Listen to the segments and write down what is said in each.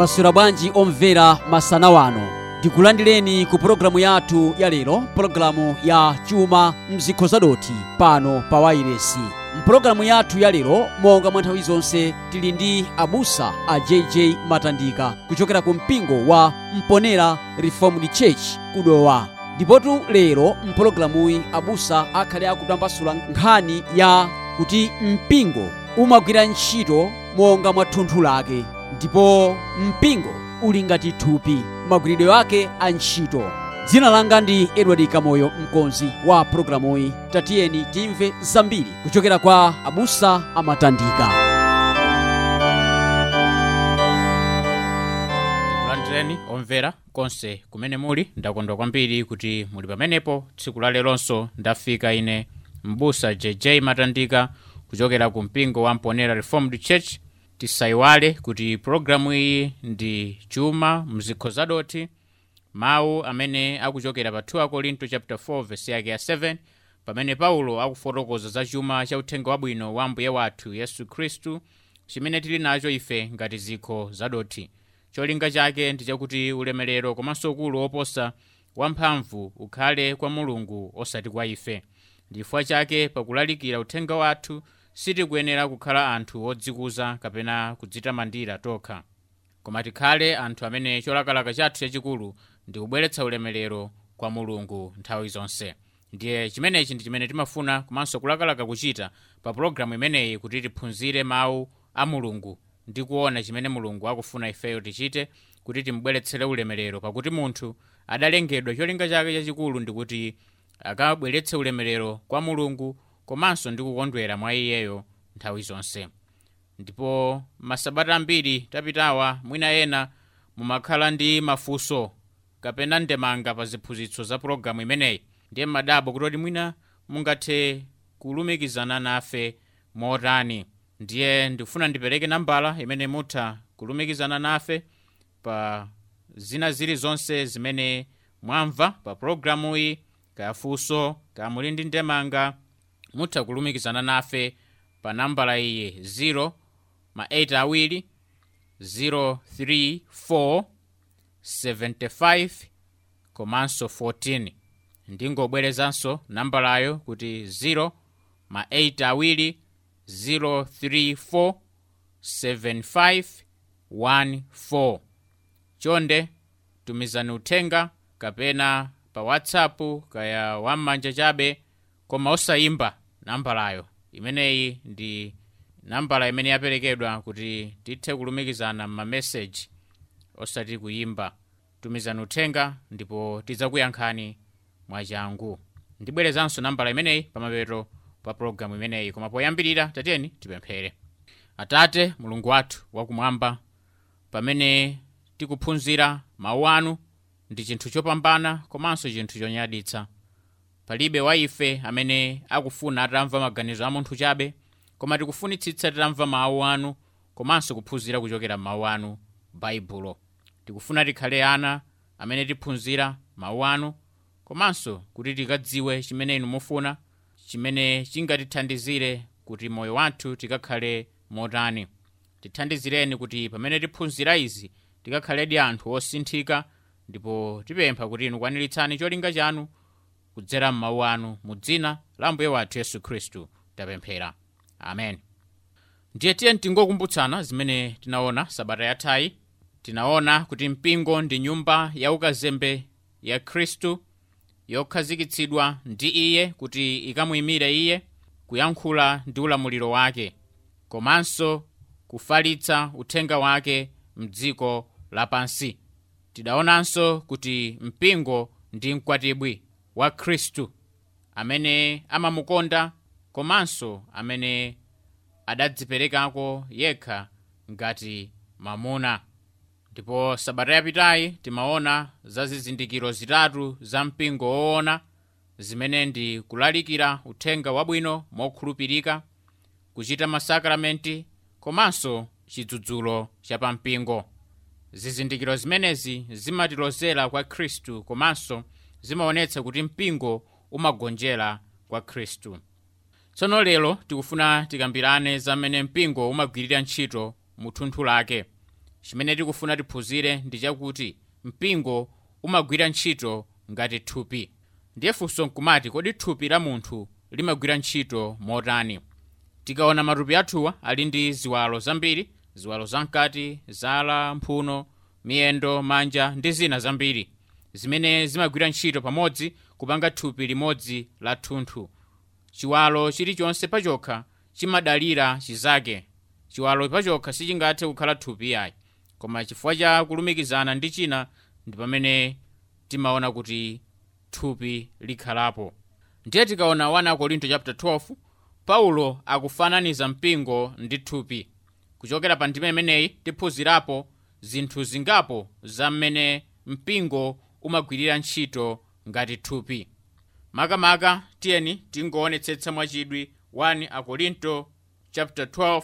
mwaswera bwanji omvera masana wano ndikulandireni ku pologalamu yathu ya lero pologalamu ya chuma mzikho zadoti pano pa wairesi mpologalamu yathu ya lero monga mwa nthawi zonse tili ndi abusa a jj matandika kuchokera ku mpingo wa mponera reformed church kudowa. Ndipotu lero mpologalamuyi abusa akhale akutambasula nkhani ya kuti mpingo umagwira ntchito monga mwa thunthu lake ndipo mpingo uli ngati thupi. Magwiridwe ake a ntchito. Dzina langa ndi edward kamoyo mkonzi wa programuyi tatiyeni timve zambiri kuchokera kwa abusa amatandika. Tikulandireni omvera konse kumene muli ndakondwa kwambiri kuti muli pamenepo. Tsiku la leronso ndafika ine mbusa jj matandika kuchokera ku mpingo wa mponera reformed church tisayiwale kuti pologalamu iyi ndi chuma mzikho zadoti mawu amene akuchokera pa 2 korinto chapter 4 verse yake ya 7 pamene paulo akufotokoza za chuma cha uthenga wabwino wa mbuye wathu yesu khristu chimene tili nacho ife ngati zikho zadoti. Cholinga chake ndi chakuti ulemerero komanso ukulu woposa wamphamvu ukhale kwa mulungu osati kwa ife. Ndifukwa chake pakulalikira uthenga wathu sitikuyenera kukhala anthu odzikuza kapena kudzitamandira tokha. Koma tikhale anthu amene cholakalaka chathu chachikulu ndi kubweretsa ulemerero kwa mulungu nthawi zonse. Ndiye chimenechi ndi chimene timafuna komanso kulakalaka kuchita pa pologalamu imeneyi kuti tiphunzire mawu a mulungu ndi kuona chimene mulungu akufuna ifeyo tichite kuti timubweretsere ulemerero pakuti munthu adalengedwa cholinga chake chachikulu ndikuti akabweretse ulemerero kwa mulungu komanso ndi kukondwera mwa iyeyo nthawi zonse. Ndipo masabata ambiri tapitawa mwina ena mumakhala ndi mafunso kapena ndemanga pa ziphunzitso za pologalamu imeneyi. Ndiye madabo kutoti mwina mungathe kulumikizana nafe motani. Ndiye ndikufuna ndipereke nambala imene mutha kulumikizana nafe pa zina zili zonse zimene mwamva pa pulogalamuyi kayafunso kamuli ndi ndemanga mutha kulumikizana nafe pa nambala iyi 0 ma 8 awiri 034 75 komanso 14 ndingobwerezanso nambalayo kuti 0 ma 8 awiri 034 75 14 chonde tumizani uthenga kapena pa whatsapp kaya wam'manja chabe koma osayimba nambalayo imeneyi ndi nambala imene yaperekedwa kuti tithe kulumikizana m'mameseji osati kuyimba. Tumizani uthenga ndipo tidzakuyankhani mwachangu ndibwerezanso nambala imeneyi pamapeto pa pologalamu imeneyi. Koma poyambirira tatiyeni tipemphere. Atate mulungu wathu wakumwamba pamene tikuphunzira mawu anu ndi chinthu chopambana komanso chinthu chonyaditsa palibe wa ife amene akufuna atamva maganizo a munthu chabe koma tikufunitsitsa titamva mawu anu komanso kuphunzira kuchokera m'mawu anu baibulo tikufuna tikhale ana amene tiphunzira mawu anu komanso kuti tikadziwe chimene inu mufuna chimene chingatithandizire kuti moyo wathu tikakhale motani. Tithandizireni kuti pamene tiphunzira izi tikakhaledi anthu osinthika ndipo tipempha kuti inu kwaniritsani cholinga chanu kudzera m'mawu anu mu dzina la mbuye wathu yesu khristu tapemphera amen. Ndiye tiye tingokumbutsana zimene tinaona sabata yathayi tinaona kuti mpingo ndi nyumba ya ukazembe ya khristu yokhazikitsidwa ndi iye kuti ikamuyimire iye kuyankhula ndi ulamuliro wake komanso kufalitsa uthenga wake mdziko lapansi. Tidaonanso kuti mpingo ndi mkwatibwi wa khristu amene amamukonda komanso amene adadziperekako yekha ngati mamuna ndipo sabata yapitayi timaona za zizindikiro zitatu za mpingo woona zimene ndi kulalikira uthenga wabwino mokhulupirika kuchita masakramenti komanso chidzudzulo chapampingo zizindikiro zimenezi zimatilozera kwa khristu komanso zimaonetsa kuti mpingo umagonjera kwa khristu. Tsono lero tikufuna tikambirane za mmene mpingo umagwirira ntchito mu thunthu lake. Chimene tikufuna tiphunzire ndi chakuti mpingo umagwira ntchito ngati thupi. Ndiye funso nkumati kodi thupi la munthu limagwira ntchito motani? Tikaona matupi athuwa ali ndi ziwalo zambiri ziwalo zamkati zala mphuno miyendo manja ndi zina zambiri zimene zimagwira ntchito pamodzi kupanga thupi limodzi la thunthu. Chiwalo chilichonse pachokha chimadalira chizake. Chiwalo pachokha sichingathe kukhala thupi yayi koma chifukwa cha kulumikizana ndi china ndi pamene timaona kuti thupi likhalapo. Ndiye tikaona 1 korinto chapter 12 paulo akufananiza mpingo ndi thupi. Kuchokera pa ndima imeneyi tiphunzirapo zinthu zingapo za mmene mpingo umagwirira ntchito ngati thupi. Makamaka tiyeni tingoonetsetsa mwachidwi 1 akorinto chapter 12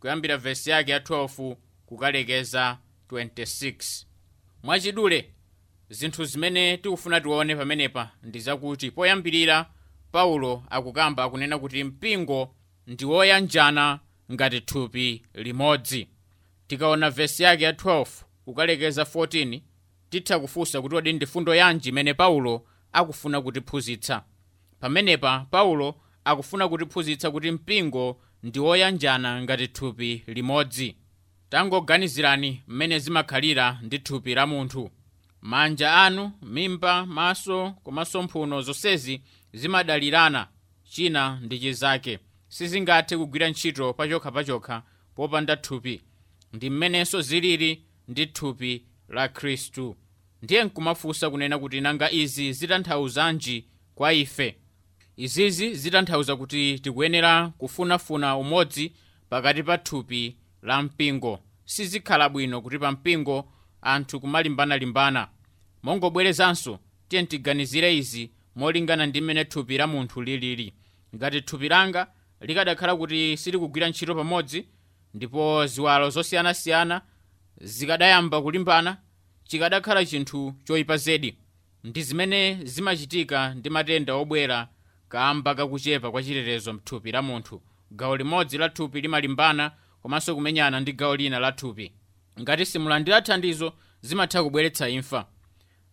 kuyambira vesi yake ya 12 kukalekeza 26 mwachidule zinthu zimene tikufuna tione pamenepa ndi zakuti poyambirira paulo akukamba akunena kuti mpingo ndi woyanjana ngati thupi limodzi. Tikaona vesi yake ya 12 kukalekeza 14 titha kufunsa kuti kodi ndi fundo yanji imene paulo akufuna kutiphunzitsa. Pamenepa paulo akufuna kutiphunzitsa kuti mpingo ndi woyanjana ngati thupi limodzi. Tangoganizirani mmene zimakhalira ndi thupi la munthu. Manja anu mimba maso komanso mphuno zonsezi zimadalirana china ndi chizake. Sizingathe kugwira ntchito pachokhapachokha popanda thupi. Ndi mmenenso zilili ndi thupi la khristu ndiye nkumafunsa kunena kuti nanga izi zitanthauzanji kwa ife. Izizi zitanthauza kuti tikuyenera kufunafuna umodzi pakati pa thupi la mpingo. Sizikhala bwino kuti pa mpingo anthu kumalimbana-limbana. Mongobwerezanso tiye tiganizire izi molingana ndi mmene thupi la munthu lilili. Ngati thupi langa likadakhala kuti silikugwira ntchito pamodzi ndipo ziwalo zosiyanasiyana zikadayamba kulimbana chikadakhala chinthu choyipa zedi. Ndi zimene zimachitika ndi matenda obwera kamba kakuchepa kwa chilerezo mthupi la munthu. Gawo limodzi la thupi limalimbana komanso kumenyana ndi gawo lina la thupi. Ngati simulandira thandizo zimatha kubweretsa imfa.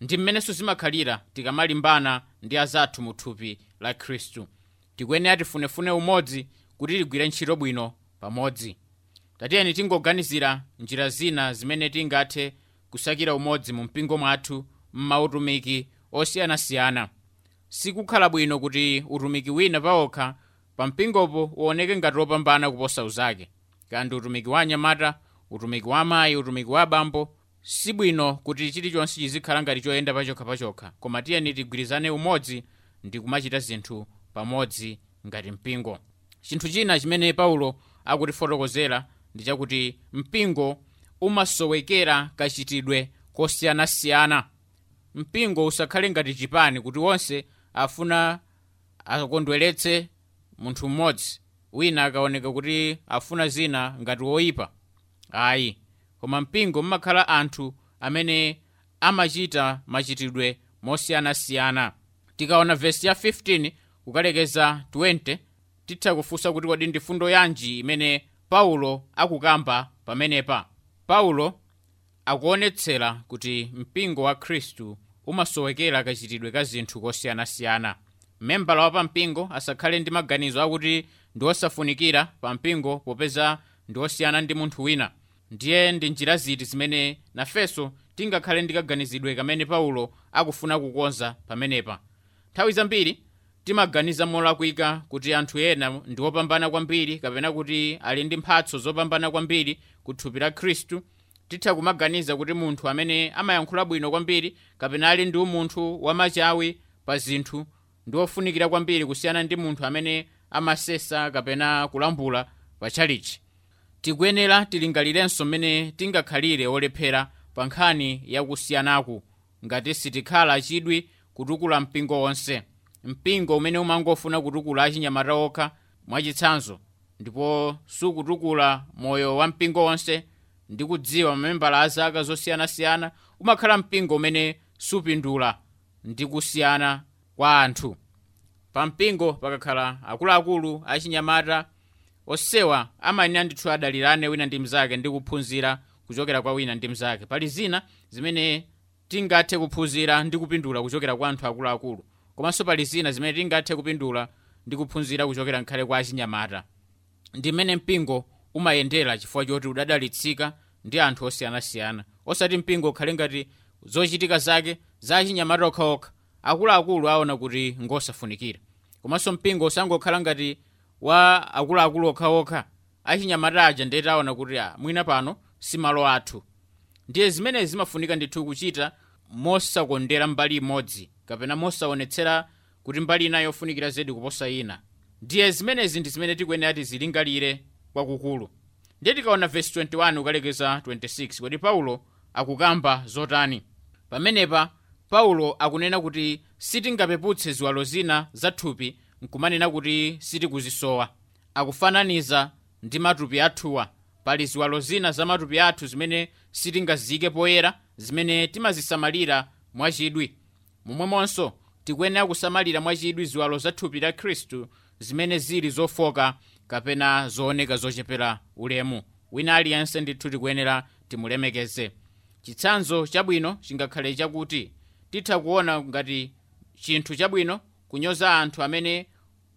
Ndi mmenenso zimakhalira tikamalimbana ndi azathu mu thupi la khristu. Tikuyenera tifunefune umodzi kuti tigwire ntchito bwino pamodzi. Tatiyeni tingoganizira njira zina zimene tingathe kusakira umodzi mu mpingo mwathu m'mautumiki osiyanasiyana. Sikukhala bwino kuti utumiki wina pawokha pa mpingopo uoneke ngati wopambana kuposa uzake. Kandi utumiki wa anyamata utumiki wa amayi utumiki wa abambo si bwino kuti chilichonse chizikhala ngati choyenda pachokhapachokha koma tiyeni tigwirizane umodzi ndi kumachita zinthu pamodzi ngati mpingo. Chinthu china chimene paulo akutifotokozera ndi chakuti mpingo umasowekera kachitidwe kosiyanasiyana. Mpingo usakhale ngati chipani kuti wonse afuna akondweretse munthu mmodzi wina akaoneka kuti afuna zina ngati woyipa. Ayi koma mpingo mmakhala anthu amene amachita machitidwe mosiyanasiyana. Tikaona vesi ya 15 kukalekeza 20 titha kufunsa kuti kodi ndi fundo yanji imene paulo akukamba pamenepa paulo akuonetsera kuti mpingo wa khristu umasowekera kachitidwe ka zinthu kosiyanasiyana. Membala wa pampingo asakhale ndi maganizo akuti ndi osafunikira pampingo popeza ndi osiyana ndi munthu wina. Ndiye ndi njira ziti zimene nafenso tingakhale ndi kaganizidwe kamene paulo akufuna kukonza pamenepa. Nthawi zambiri timaganiza molakwika kuti anthu ena ndi opambana kwambiri kapena kuti ali ndi mphatso zopambana kwambiri ku thupi la khristu titha kumaganiza kuti munthu amene amayankhula bwino kwambiri kapena ali ndi umunthu wamachawi pa zinthu ndi ofunikira kwambiri kusiyana ndi munthu amene amasesa kapena kulambula pa tchalichi tikuyenera tilingalirenso mmene tingakhalire olephera pa nkhani yakusiyanaku ngati sitikhala chidwi kutukula mpingo wonse mpingo umene umangofuna kutukula achinyamata okha mwachitsanzo ndipo sukutukula moyo wa mpingo wonse ndi kudziwa mamembala a zaka zosiyanasiyana umakhala mpingo umene supindula ndi kusiyana kwa anthu. Pa mpingo pakakhala akuluakulu achinyamata osewa amayenera ndithu adalirane wina ndi mnzake ndi kuphunzira kuchokera kwa wina ndi mnzake. Pali zina zimene tingathe kuphunzira ndi kupindula kuchokera kwa anthu akuluakulu komanso pali zina zimene tingathe kupindula ndi kuphunzira kuchokera nkhale kwa achinyamata ndi mmene mpingo umayendera chifukwa choti udadalitsika ndi anthu osiyanasiyana. Osati mpingo ukhale ngati zochitika zake za achinyamata okhaokha akuluakulu aona kuti ngosafunikira. Komanso mpingo usangokhala ngati wa akuluakulu okhaokha achinyamata aja ndeti aona kuti a mwina pano si malo athu. Ndiye zimenezi zimafunika ndithu kuchita mosakondera mbali imodzi kapena mosaonetsera kuti mbali ina yofunikira zedi kuposa ina. Ndiye zimenezi ndi zimene tikuyenera tizilingalire kwakukulu. Ndiye tikaona vesi 21 ukalekeza 26 kodi paulo akukamba zotani? Pamenepa paulo akunena kuti sitingapeputse ziwalo zina zathupi nkumanena kuti sitikuzisowa. Akufananiza ndi matupi athuwa pali ziwalo zina za matupi athu zimene sitingaziyike poyera zimene timazisamalira mwachidwi momwemonso tikuyenera kusamalira mwachidwi ziwalo za thupi la khristu zimene zili zofoka kapena zooneka zochepera ulemu. Wina aliyense ndithu tikuyenera timulemekeze. Chitsanzo chabwino chingakhale chakuti titha kuona ngati chinthu chabwino kunyoza anthu amene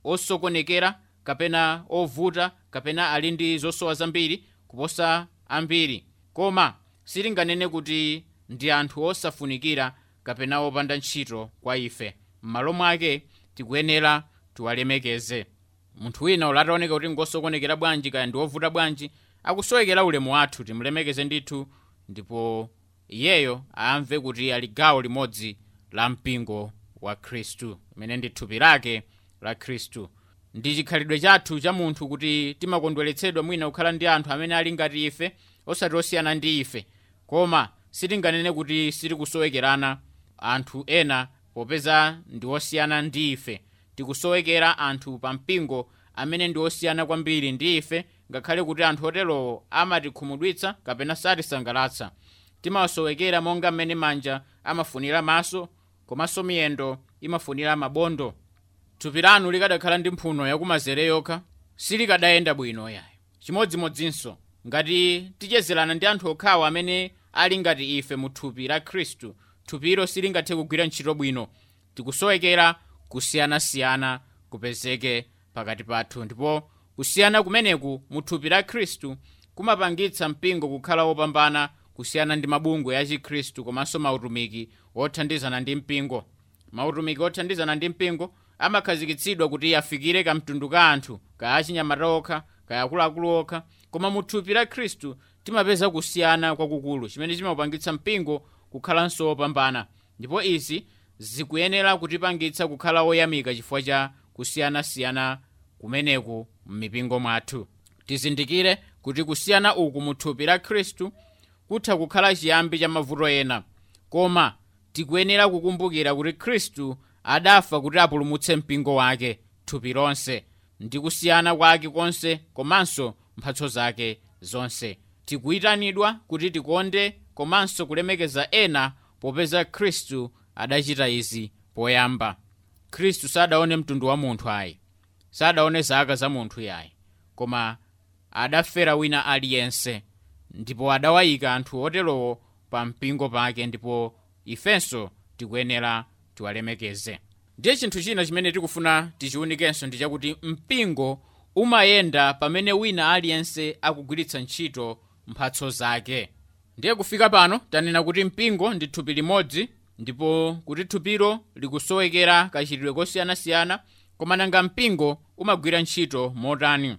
osokonekera kapena ovuta kapena ali ndi zosowa zambiri kuposa ambiri. Koma sitinganene kuti ndi anthu osafunikira kapena opanda ntchito kwa ife. M'malo mwake tikuyenera tiwalemekeze. Munthu wina ulataoneka kuti ngosokonekera bwanji kaya ndi wovuta bwanji akusowekera ulemu wathu timulemekeze ndithu ndipo iyeyo amve kuti ali gawo limodzi la mpingo wa khristu. Imene ndi thupi lake la khristu. Ndi chikhalidwe chathu cha munthu kuti timakondweretsedwa mwina kukhala ndi anthu amene ali ngati ife osati osiyana ndi ife. Koma sitinganene kuti sitikusowekerana anthu ena popeza ndi osiyana ndi ife. Tikusowekera anthu pa mpingo amene ndi osiyana kwambiri ndi ife ngakhale kuti anthu oterowo amatikhumudwitsa kapena satisangalatsa. Timawasowekera monga mmene manja amafunira maso komanso miyendo imafunira mabondo. Thupi lanu likadakhala ndi mphuno yakumanzere yokha silikadayenda bwino yayo chimodzimodzinso ngati tichezerana ndi anthu okhawa amene ali ngati ife mu thupi la khristu. Thupilo silingathe kugwira ntchito bwino. Tikusowekera kusiyanasiyana kupezeke pakati pathu. Ndipo kusiyana kumeneku mu thupi la khristu kumapangitsa mpingo kukhala wopambana kusiyana ndi mabungwe ya chikhristu komanso mautumiki othandizana ndi mpingo. Mautumiki othandizana ndi mpingo amakhazikitsidwa kuti afikire kamtundu ka anthu kaya achinyamata okha kaya akuluakulu okha. Koma mu thupi la khristu timapeza kusiyana kwakukulu chimene chimapangitsa mpingo kukhalanso wopambana ndipo izi zikuyenera kutipangitsa kukhala oyamika chifukwa cha kusiyanasiyana kumeneku m'mipingo mwathu. Tizindikire kuti kusiyana uku mu thupi la khristu kutha kukhala chiyambi cha mavuto ena koma tikuyenera kukumbukira kuti khristu adafa kuti apulumutse mpingo wake thupi lonse ndi kusiyana kwake konse komanso mphatso zake zonse tikuyitanidwa kuti tikonde komanso kulemekeza ena popeza khristu adachita izi poyamba. Khristu sadaone mtundu wa munthu ayi sadaone zaka za munthu yayi koma adafera wina aliyense ndipo adawayika anthu oterowo pa mpingo pake ndipo ifenso tikuyenera tiwalemekeze. Ndiye chinthu china chimene tikufuna tichiwunikenso ndi chakuti mpingo umayenda pamene wina aliyense akugwiritsa ntchito mphatso zake. Ndiye kufika pano tanena kuti mpingo ndi thupi limodzi ndipo kuti thupilo likusowekera kachitidwe kosiyanasiyana koma nanga mpingo umagwira ntchito motani.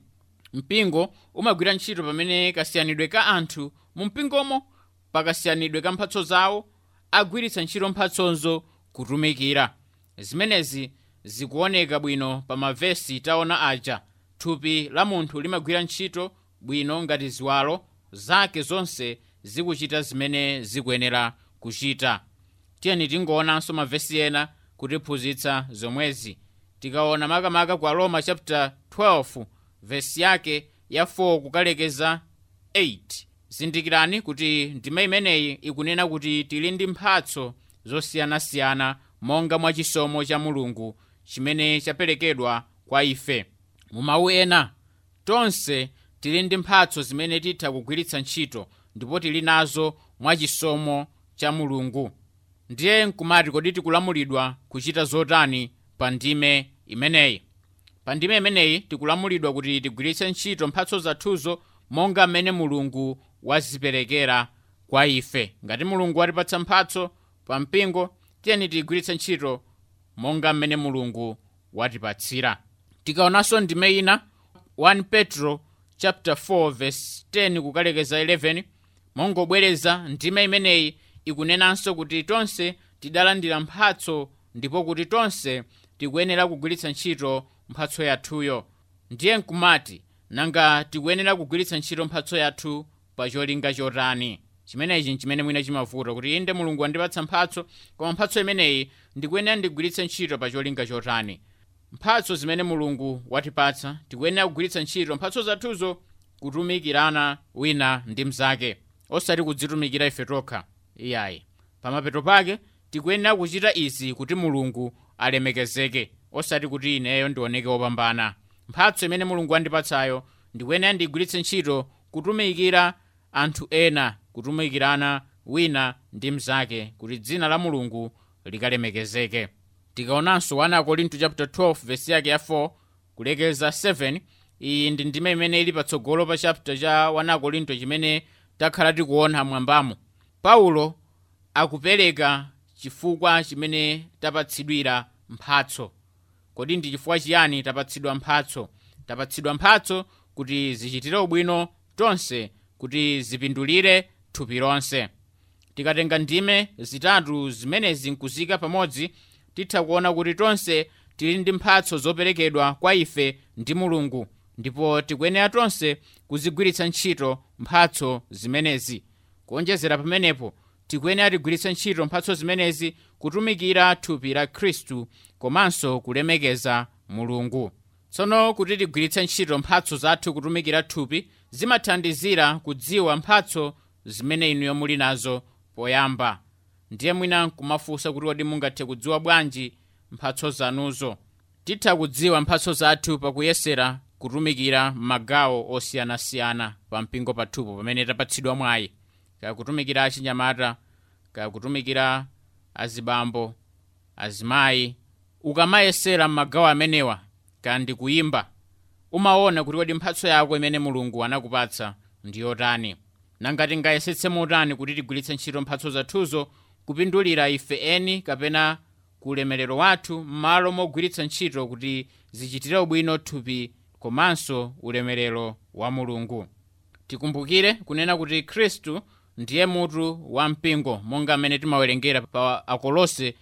Mpingo umagwira ntchito pamene kasiyanidwe ka anthu mu mpingomo pakasiyanidwe ka mphatso zawo agwiritsa ntchito mphatsonzo kutumikira. Zimenezi zikuoneka bwino pa mavesi taona aja. Thupi la munthu limagwira ntchito bwino ngati ziwalo zake zonse zikuchita zimene zikuyenera kuchita. Tiyeni tingoonanso mavesi ena kutiphunzitsa zomwezi. Tikaona makamaka kwa roma chapter 12 vesi yake ya 4 kukalekeza 8 zindikirani kuti ndima imeneyi ikunena kuti tili ndi mphatso zosiyanasiyana monga mwa chisomo cha mulungu chimene chaperekedwa kwa ife. Mu mawu ena tonse tili ndi mphatso zimene titha kugwiritsa ntchito ndipo tili nazo mwachisomo cha mulungu. Ndiye nkumati kodi tikulamulidwa kuchita zotani pa ndime imeneyi? Pa ndime imeneyi tikulamulidwa kuti tigwiritse ntchito mphatso zathuzo monga mmene mulungu waziperekera kwa ife. Ngati mulungu watipatsa mphatso pa mpingo tiyeni tiyigwiritse ntchito monga mmene mulungu watipatsira. Tikaonanso ndime ina 1 petro chapter 4 verse 10 kukalekeza 11 mongobwereza ndime imeneyi ikunenanso kuti tonse tidalandira mphatso ndipo kuti tonse tikuyenera kugwiritsa ntchito mphatso yathuyo. Ndiye nkumati nanga tikuyenera kugwiritsa ntchito mphatso yathu pa cholinga chotani. Chimenechi nchimene mwina chimavuta kuti inde mulungu wandipatsa mphatso koma mphatso imeneyi ndikuyenera ndigwiritse ntchito pa cholinga chotani mphatso zimene mulungu watipatsa tikuyenera kugwiritsa ntchito mphatso zathuzo kutumikirana wina ndi mnzake osati kudzitumikira ife tokha iyayi. Pamapeto pake tikuyenera kuchita izi kuti mulungu alemekezeke osati kuti ineyo ndioneke wopambana mphatso imene mulungu wandipatsayo ndikuyenera ndigwiritse ntchito kutumikira anthu ena kutumikirana wina ndi mnzake kuti dzina la mulungu likalemekezeke tikaonanso 1 akorinto chapter 12 vesi yake ya 4 kulekeza 7 iyi ndi ndime imene ili patsogolo pa chapter cha 1 akorinto chimene takhala tikuona mwambamo. Paulo akupereka chifukwa chimene tapatsidwira mphatso. Kodi ndi chifukwa chiyani tapatsidwa mphatso? Tapatsidwa mphatso kuti zichitire ubwino tonse kuti zipindulire thupi lonse. Tikatenga ndime zitatu zimenezi nkuzika pamodzi titha kuona kuti tonse tili ndi mphatso zoperekedwa kwa ife ndi mulungu ndipo tikuyenera tonse kuzigwiritsa ntchito mphatso zimenezi. Kuonjezera pamenepo tikuyenera tigwiritse ntchito mphatso zimenezi kutumikira thupi la khristu komanso kulemekeza mulungu. Tsono kuti tigwiritse ntchito mphatso zathu kutumikira thupi zimathandizira kudziwa mphatso zimene inuyo muli nazo poyamba ndiye mwina nkumafunsa kuti kodi mungathe kudziwa bwanji mphatso zanuzo. Titha kudziwa mphatso zathu pakuyesera kutumikira m'magawo osiyanasiyana pa mpingo pathupo pamene tapatsidwa mwayi. Kaya kutumikira achinyamata kaya kutumikira azibambo azimayi. Ukamayesera m'magawo amenewa kaya ndi kuyimba. Umaona kuti kodi mphatso yako imene mulungu anakupatsa ndi yotani nangati ngayesetse motani kuti tigwiritse ntchito mphatso zathuzo kupindulira ife eni kapena ku ulemerero wathu m'malo mogwiritsa ntchito kuti zichitire ubwino thupi komanso ulemerero wa mulungu. Tikumbukire kunena kuti khristu ndiye mutu wa mpingo monga mmene timawerengera pa akolose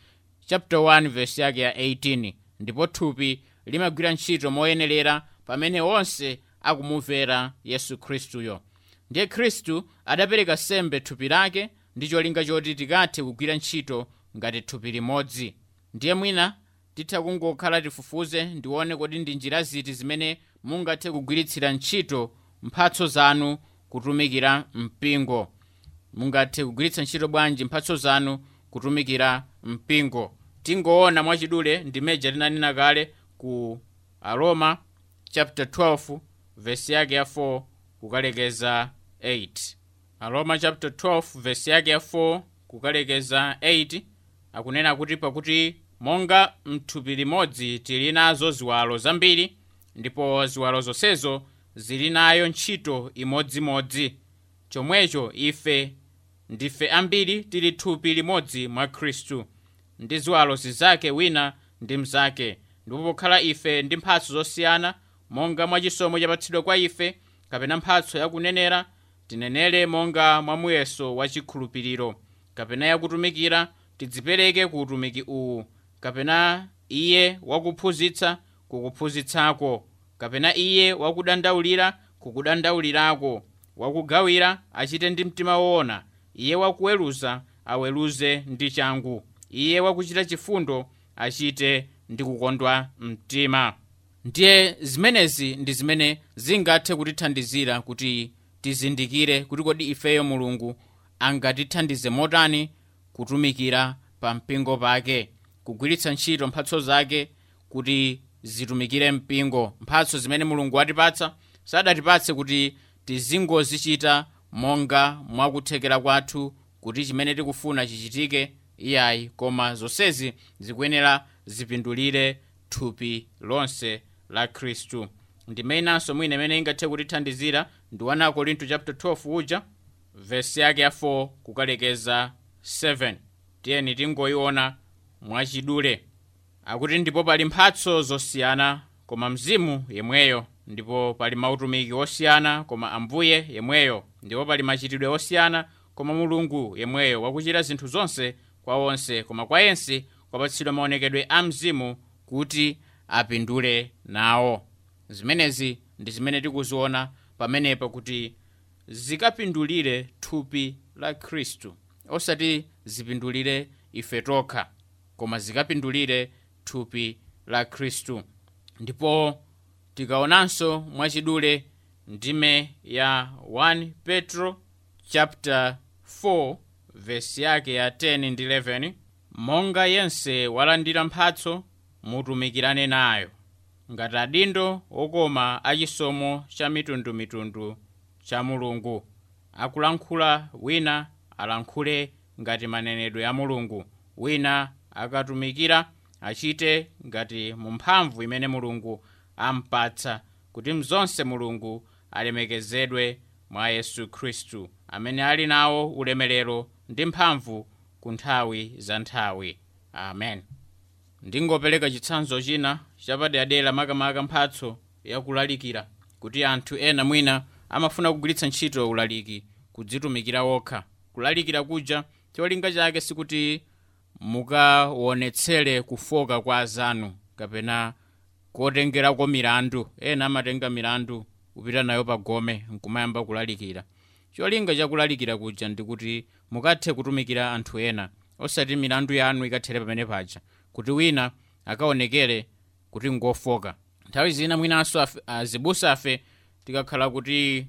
chapter 1 verse yake ya 18 ndipo thupi limagwira ntchito moyenerera pamene onse akumumvera yesu khristuyo. Ndiye khristu adapereka sembe thupi lake ndi cholinga choti tikathe kugwira ntchito ngati thupi limodzi. Ndiye mwina titha kungokhala tifufuze ndione kodi ndi njira ziti zimene mungathe kugwiritsira ntchito mphatso zanu kutumikira mpingo. Mungathe kugwiritsa ntchito bwanji mphatso zanu kutumikira mpingo. Tingoona mwachidule ndimeja tinanena kale ku aroma chapter 12 vesi yake ya 4 kukalekeza 8 aroma chapter 12 vesi yake ya 4 kukalekeza 8 akunena kuti pakuti monga mthupi limodzi tili nazo ziwalo zambiri ndipo ziwalo zonsezo zili nayo ntchito imodzimodzi. Chomwecho ife ndife ambiri tili thupi limodzi mwa khristu. Ndi ziwalo zizake wina ndi mzake. Ndipo pokhala ife ndi mphatso zosiyana monga mwa chisomo chapatsidwa kwa ife kapena mphatso yakunenera tinenere monga mwa muyeso wa chikhulupiriro kapena yakutumikira tidzipereke ku utumiki uwu. Kapena iye wakuphunzitsa kukuphunzitsako. Kapena iye wakudandaulira kukudandaulirako wakugawira achite ndi mtima woona. Iye wakuweruza aweruze ndi changu. Iye wakuchita chifundo achite ndi kukondwa mtima. Ndiye zimenezi ndi zimene zingathe kutithandizira kuti tizindikire kuti kodi ifeyo mulungu angatithandize motani kutumikira pa mpingo pake kugwiritsa ntchito mphatso zake kuti zitumikire mpingo. Mphatso zimene mulungu watipatsa sadatipatse kuti tizingozichita monga mwakuthekera kwathu kuti chimene tikufuna chichitike iyayi koma zonsezi zikuyenera zipindulire thupi lonse la khristu ndimenanso mwina imene ingathe kutithandizira ndi 1 korinto chapter 12 uja vesi yake ya 4 kukalekeza 7 tiyeni tingoyiona mwachidule. Akuti ndipo pali mphatso zosiyana koma mzimu yemweyo ndipo pali mautumiki osiyana koma ambuye yemweyo ndipo pali machitidwe osiyana koma mulungu yemweyo wakuchita zinthu zonse kwa onse koma kwa yense kwapatsidwa maonekedwe a mzimu kuti apindule nawo zimenezi ndi zimene tikuziona pamenepa kuti zikapindulire thupi la khristu. Osati zipindulire ife tokha koma zikapindulire thupi la khristu. Ndipo tikaonanso mwachidule ndime ya 1 petro chapter 4 vesi yake ya 10 ndi 11 monga yense walandira mphatso mutumikirane nayo ngati adindo okoma chisomo cha mitundumitundu cha mulungu. Akulankhula wina alankhule ngati manenedwe a mulungu. Wina akatumikira achite ngati mu mphamvu imene mulungu ampatsa kuti mzonse mulungu alemekezedwe mwa yesu khristu amene ali nawo ulemerero ndi mphamvu ku nthawi za nthawi. Amen. Ndingopereka chitsanzo china chapaderadera makamaka mphatso yakulalikira kuti anthu ena mwina amafuna kugwiritsa ntchito ulaliki kudzitumikira wokha kulalikira kuja cholinga chake sikuti mukaonetsere kufoka kwa azanu kapena kotengerako milandu. Ena amatenga milandu kupita nayo pagome nkumayamba kulalikira. Cholinga chakulalikira kuja ndikuti mukathe kutumikira anthu ena osati milandu yanu ikathere pamene paja kuti wina akaonekere kuti ngofoka. Nthawi zina mwinanso azibusa afe tikakhala kuti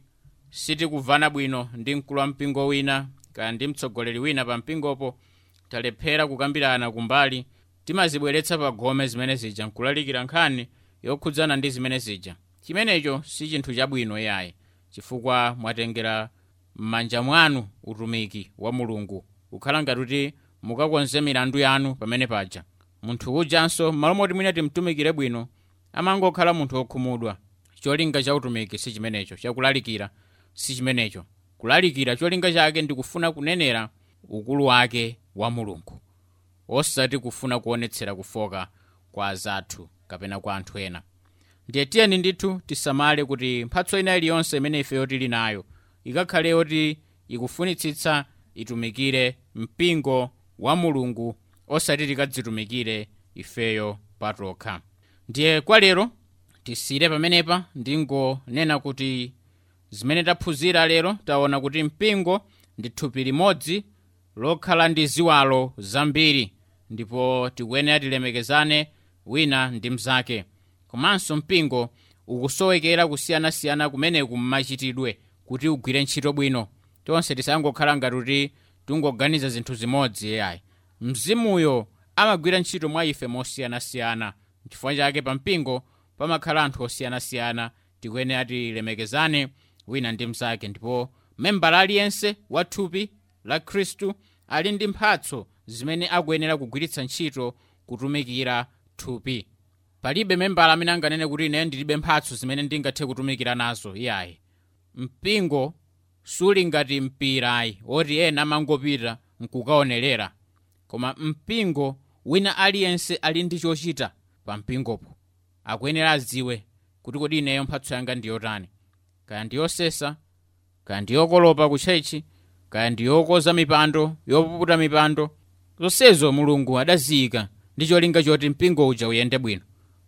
sitikuvana bwino ndi mkulu wa mpingo wina kaya ndi mtsogoleri wina pa mpingopo talephera kukambirana kumbali timazibweretsa pa gome zimene zija nkulalikira nkhani yokhudzana ndi zimene zija. Chimenecho si chinthu chabwino yayi chifukwa mwatengera m'manja mwanu utumiki wa mulungu kukhala ngati kuti mukakonze milandu yanu pamene paja munthu ujanso m'malo moti mwina timtumikire bwino. Amangokhala munthu wokhumudwa cholinga chautumiki sichimenecho si chimenecho. Chakulalikira sichimenecho kulalikira cholinga chake ndikufuna kunenera ukulu wake wa mulungu. Osati kufuna kuonetsera kufoka kwa zathu kapena kwa anthu ena. Ndiye tiyeni ndithu tisamale kuti mphatso ina iliyonse imene ife tili nayo ikakhale yoti ikufunitsitsa itumikire mpingo wa mulungu osati tikadzitumikire ifeyo patokha ndiye kwa lero tisire pamenepa ndingonena kuti zimene taphunzira lero taona kuti mpingo ndi thupi limodzi lokhala ndi ziwalo zambiri ndipo tikuyenera tilemekezane wina ndi mnzake. Komanso mpingo ukusowekera kusiyanasiyana kumeneku mmachitidwe kuti ugwire ntchito bwino. Tonse tisangokhala ngati kuti tingoganiza zinthu zimodzi yayi mzimuyo amagwira ntchito mwa ife mosiyanasiyana chifukwa chake pa mpingo pamakhala anthu osiyanasiyana. Tikuyenera tilemekezane wina ndi mnzake ndipo membala aliyense wa thupi la khristu ali ndi mphatso zimene akuyenera kugwiritsa ntchito kutumikira thupi. Palibe membala amene anganene kuti ine ndilibe mphatso zimene ndingathe kutumikira nazo iyayi. Mpingo suli ngati mpirayi oti ena amangopita nkukaonerera koma mpingo wina aliyense ali ndi chochita pa mpingopo. Akuyenera adziwe kuti kodi ineyo mphatso yanga ndiyotani kaya ndiyosesa kaya ndiyokolopa ku tchechi kaya ndiyokoza mipando yopuputa mipando. Zonsezo mulungu adaziyika ndi cholinga choti mpingo uja uyende bwino.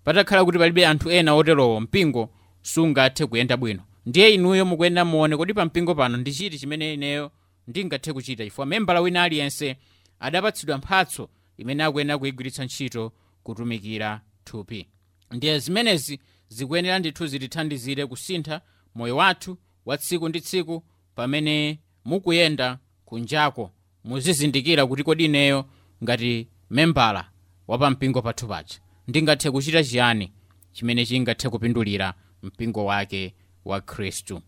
Patakhala kuti palibe anthu ena oterowo mpingo sungathe kuyenda bwino. Ndiye inuyo mukuyenera muone kodi pa mpingo pano ndi chiti chimene ineyo ndingathe kuchita chifukwa membala wina aliyense adapatsidwa mphatso imene akuyenera kuyigwiritsa ntchito kutumikira thupi. Ndiye zimenezi zikuyenera ndithu zitithandizire kusintha moyo wathu wa tsiku ndi tsiku pamene mukuyenda kunjako. Muzizindikira kuti kodi ineyo ngati membala wa pampingo pathu paja. Ndingathe kuchita chiyani chimene chingathe kupindulira mpingo wake wa khristu?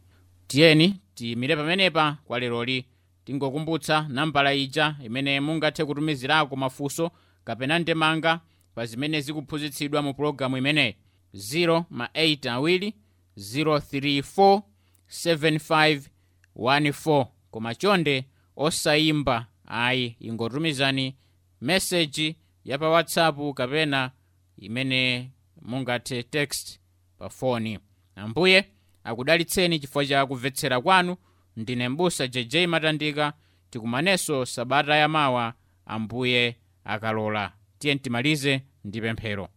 Tiyeni tiyimire pamenepa kwa leroli tingokumbutsa nambala ija imene mungathe kutumizirako mafunso kapena ndemanga pa zimene zikuphunzitsidwa mu pologalamu imeneyi 0 ma 8 awiri 034 7514 koma chonde osayimba ayi ingotumizani meseji ya pa whatsapp kapena imene mungathe text pa foni ambuye akudalitseni chifukwa cha kumvetsera kwanu ndine mbusa jj matandika tikumanenso sabata ya mawa ambuye akalola. Tiye timalize ndi pemphero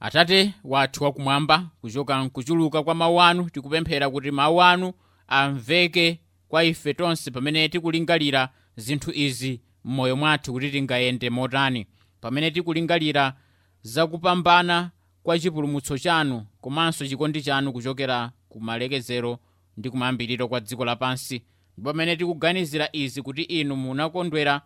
atate wathu wakumwamba kuchoka mkuchuluka kwa mawu anu tikupemphera kuti mawu anu amveke kwa ife tonse pamene tikulingalira zinthu izi m'moyo mwathu kuti tingayende motani. Pamene tikulingalira zakupambana kwa chipulumutso chanu komanso chikondi chanu kuchokera ku malekezero ndi kumayambiriro kwa dziko lapansi. Ndipo pamene tikuganizira izi kuti inu munakondwera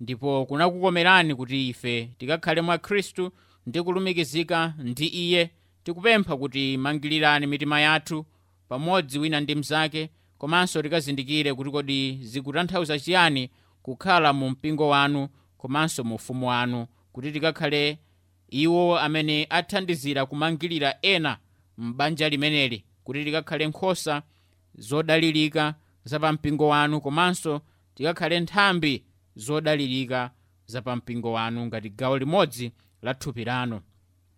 ndipo kunakukomerani kuti ife tikakhale mwa khristu ndi kulumikizika ndi iye tikupempha kuti mangilirani mitima yathu pamodzi wina ndi mnzake komanso tikazindikire kuti kodi zikutanthauza chiyani kukhala mu mpingo wanu komanso mu ufumu wanu kuti tikakhale iwo amene athandizira kumangirira ena m'banja limeneli kuti tikakhale nkhosa zodalirika zapampingo wanu komanso tikakhale nthambi zodalirika zapampingo wanu ngati gawo limodzi la thupi lanu.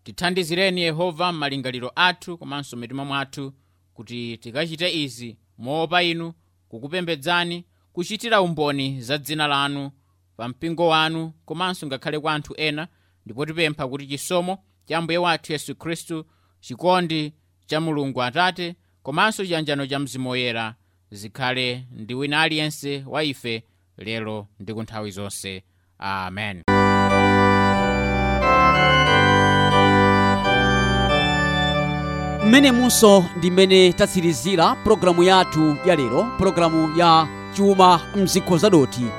Tithandizireni yehova m'malingaliro athu komanso mitima mwathu kuti tikachite izi moopa inu kukupembedzani kuchitira umboni za dzina lanu pa mpingo wanu komanso ngakhale kwa anthu ena ndipo tipempha kuti chisomo cha ambuye wathu yesu khristu chikondi cha mulungu atate komanso chiyanjano cha mzimu woyera zikhale ndi wina aliyense wa ife lero ndi ku nthawi zonse. Amen. Mmene munso ndi mmene tatsirizira pologalamu yathu ya lero pologalamu ya chuma mzikho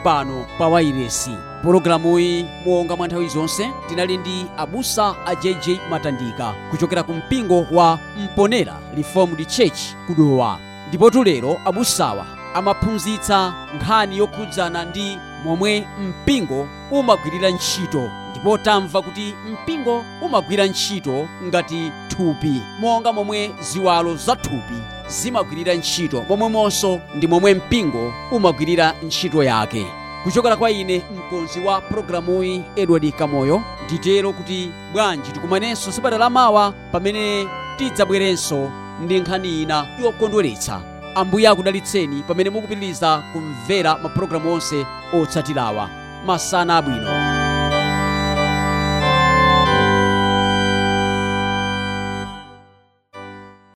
pano pa wairesi. Pologalamuyi monga mwa nthawi zonse tinali ndi abusa a jj matandika kuchokera ku mpingo wa mponera reformed church kudowa. Ndipotu lero abusawa amaphunzitsa nkhani yokhudzana ndi momwe mpingo umagwirira ntchito. Ndipo tamva kuti mpingo umagwira ntchito ngati thupi monga momwe ziwalo za thupi zimagwirira ntchito momwemonso ndi momwe mpingo umagwirira ntchito yake. Kuchokera kwa ine mkonzi wa programuyi edward kamoyo nditero kuti bwanji tikumanenso sabata lamawa pamene tidzabwerenso ndi nkhani ina yokondweretsa. Ambuye akudalitseni pamene mukupitiriza kumvera mapulogalamu onse otsatirawa. Masana abwino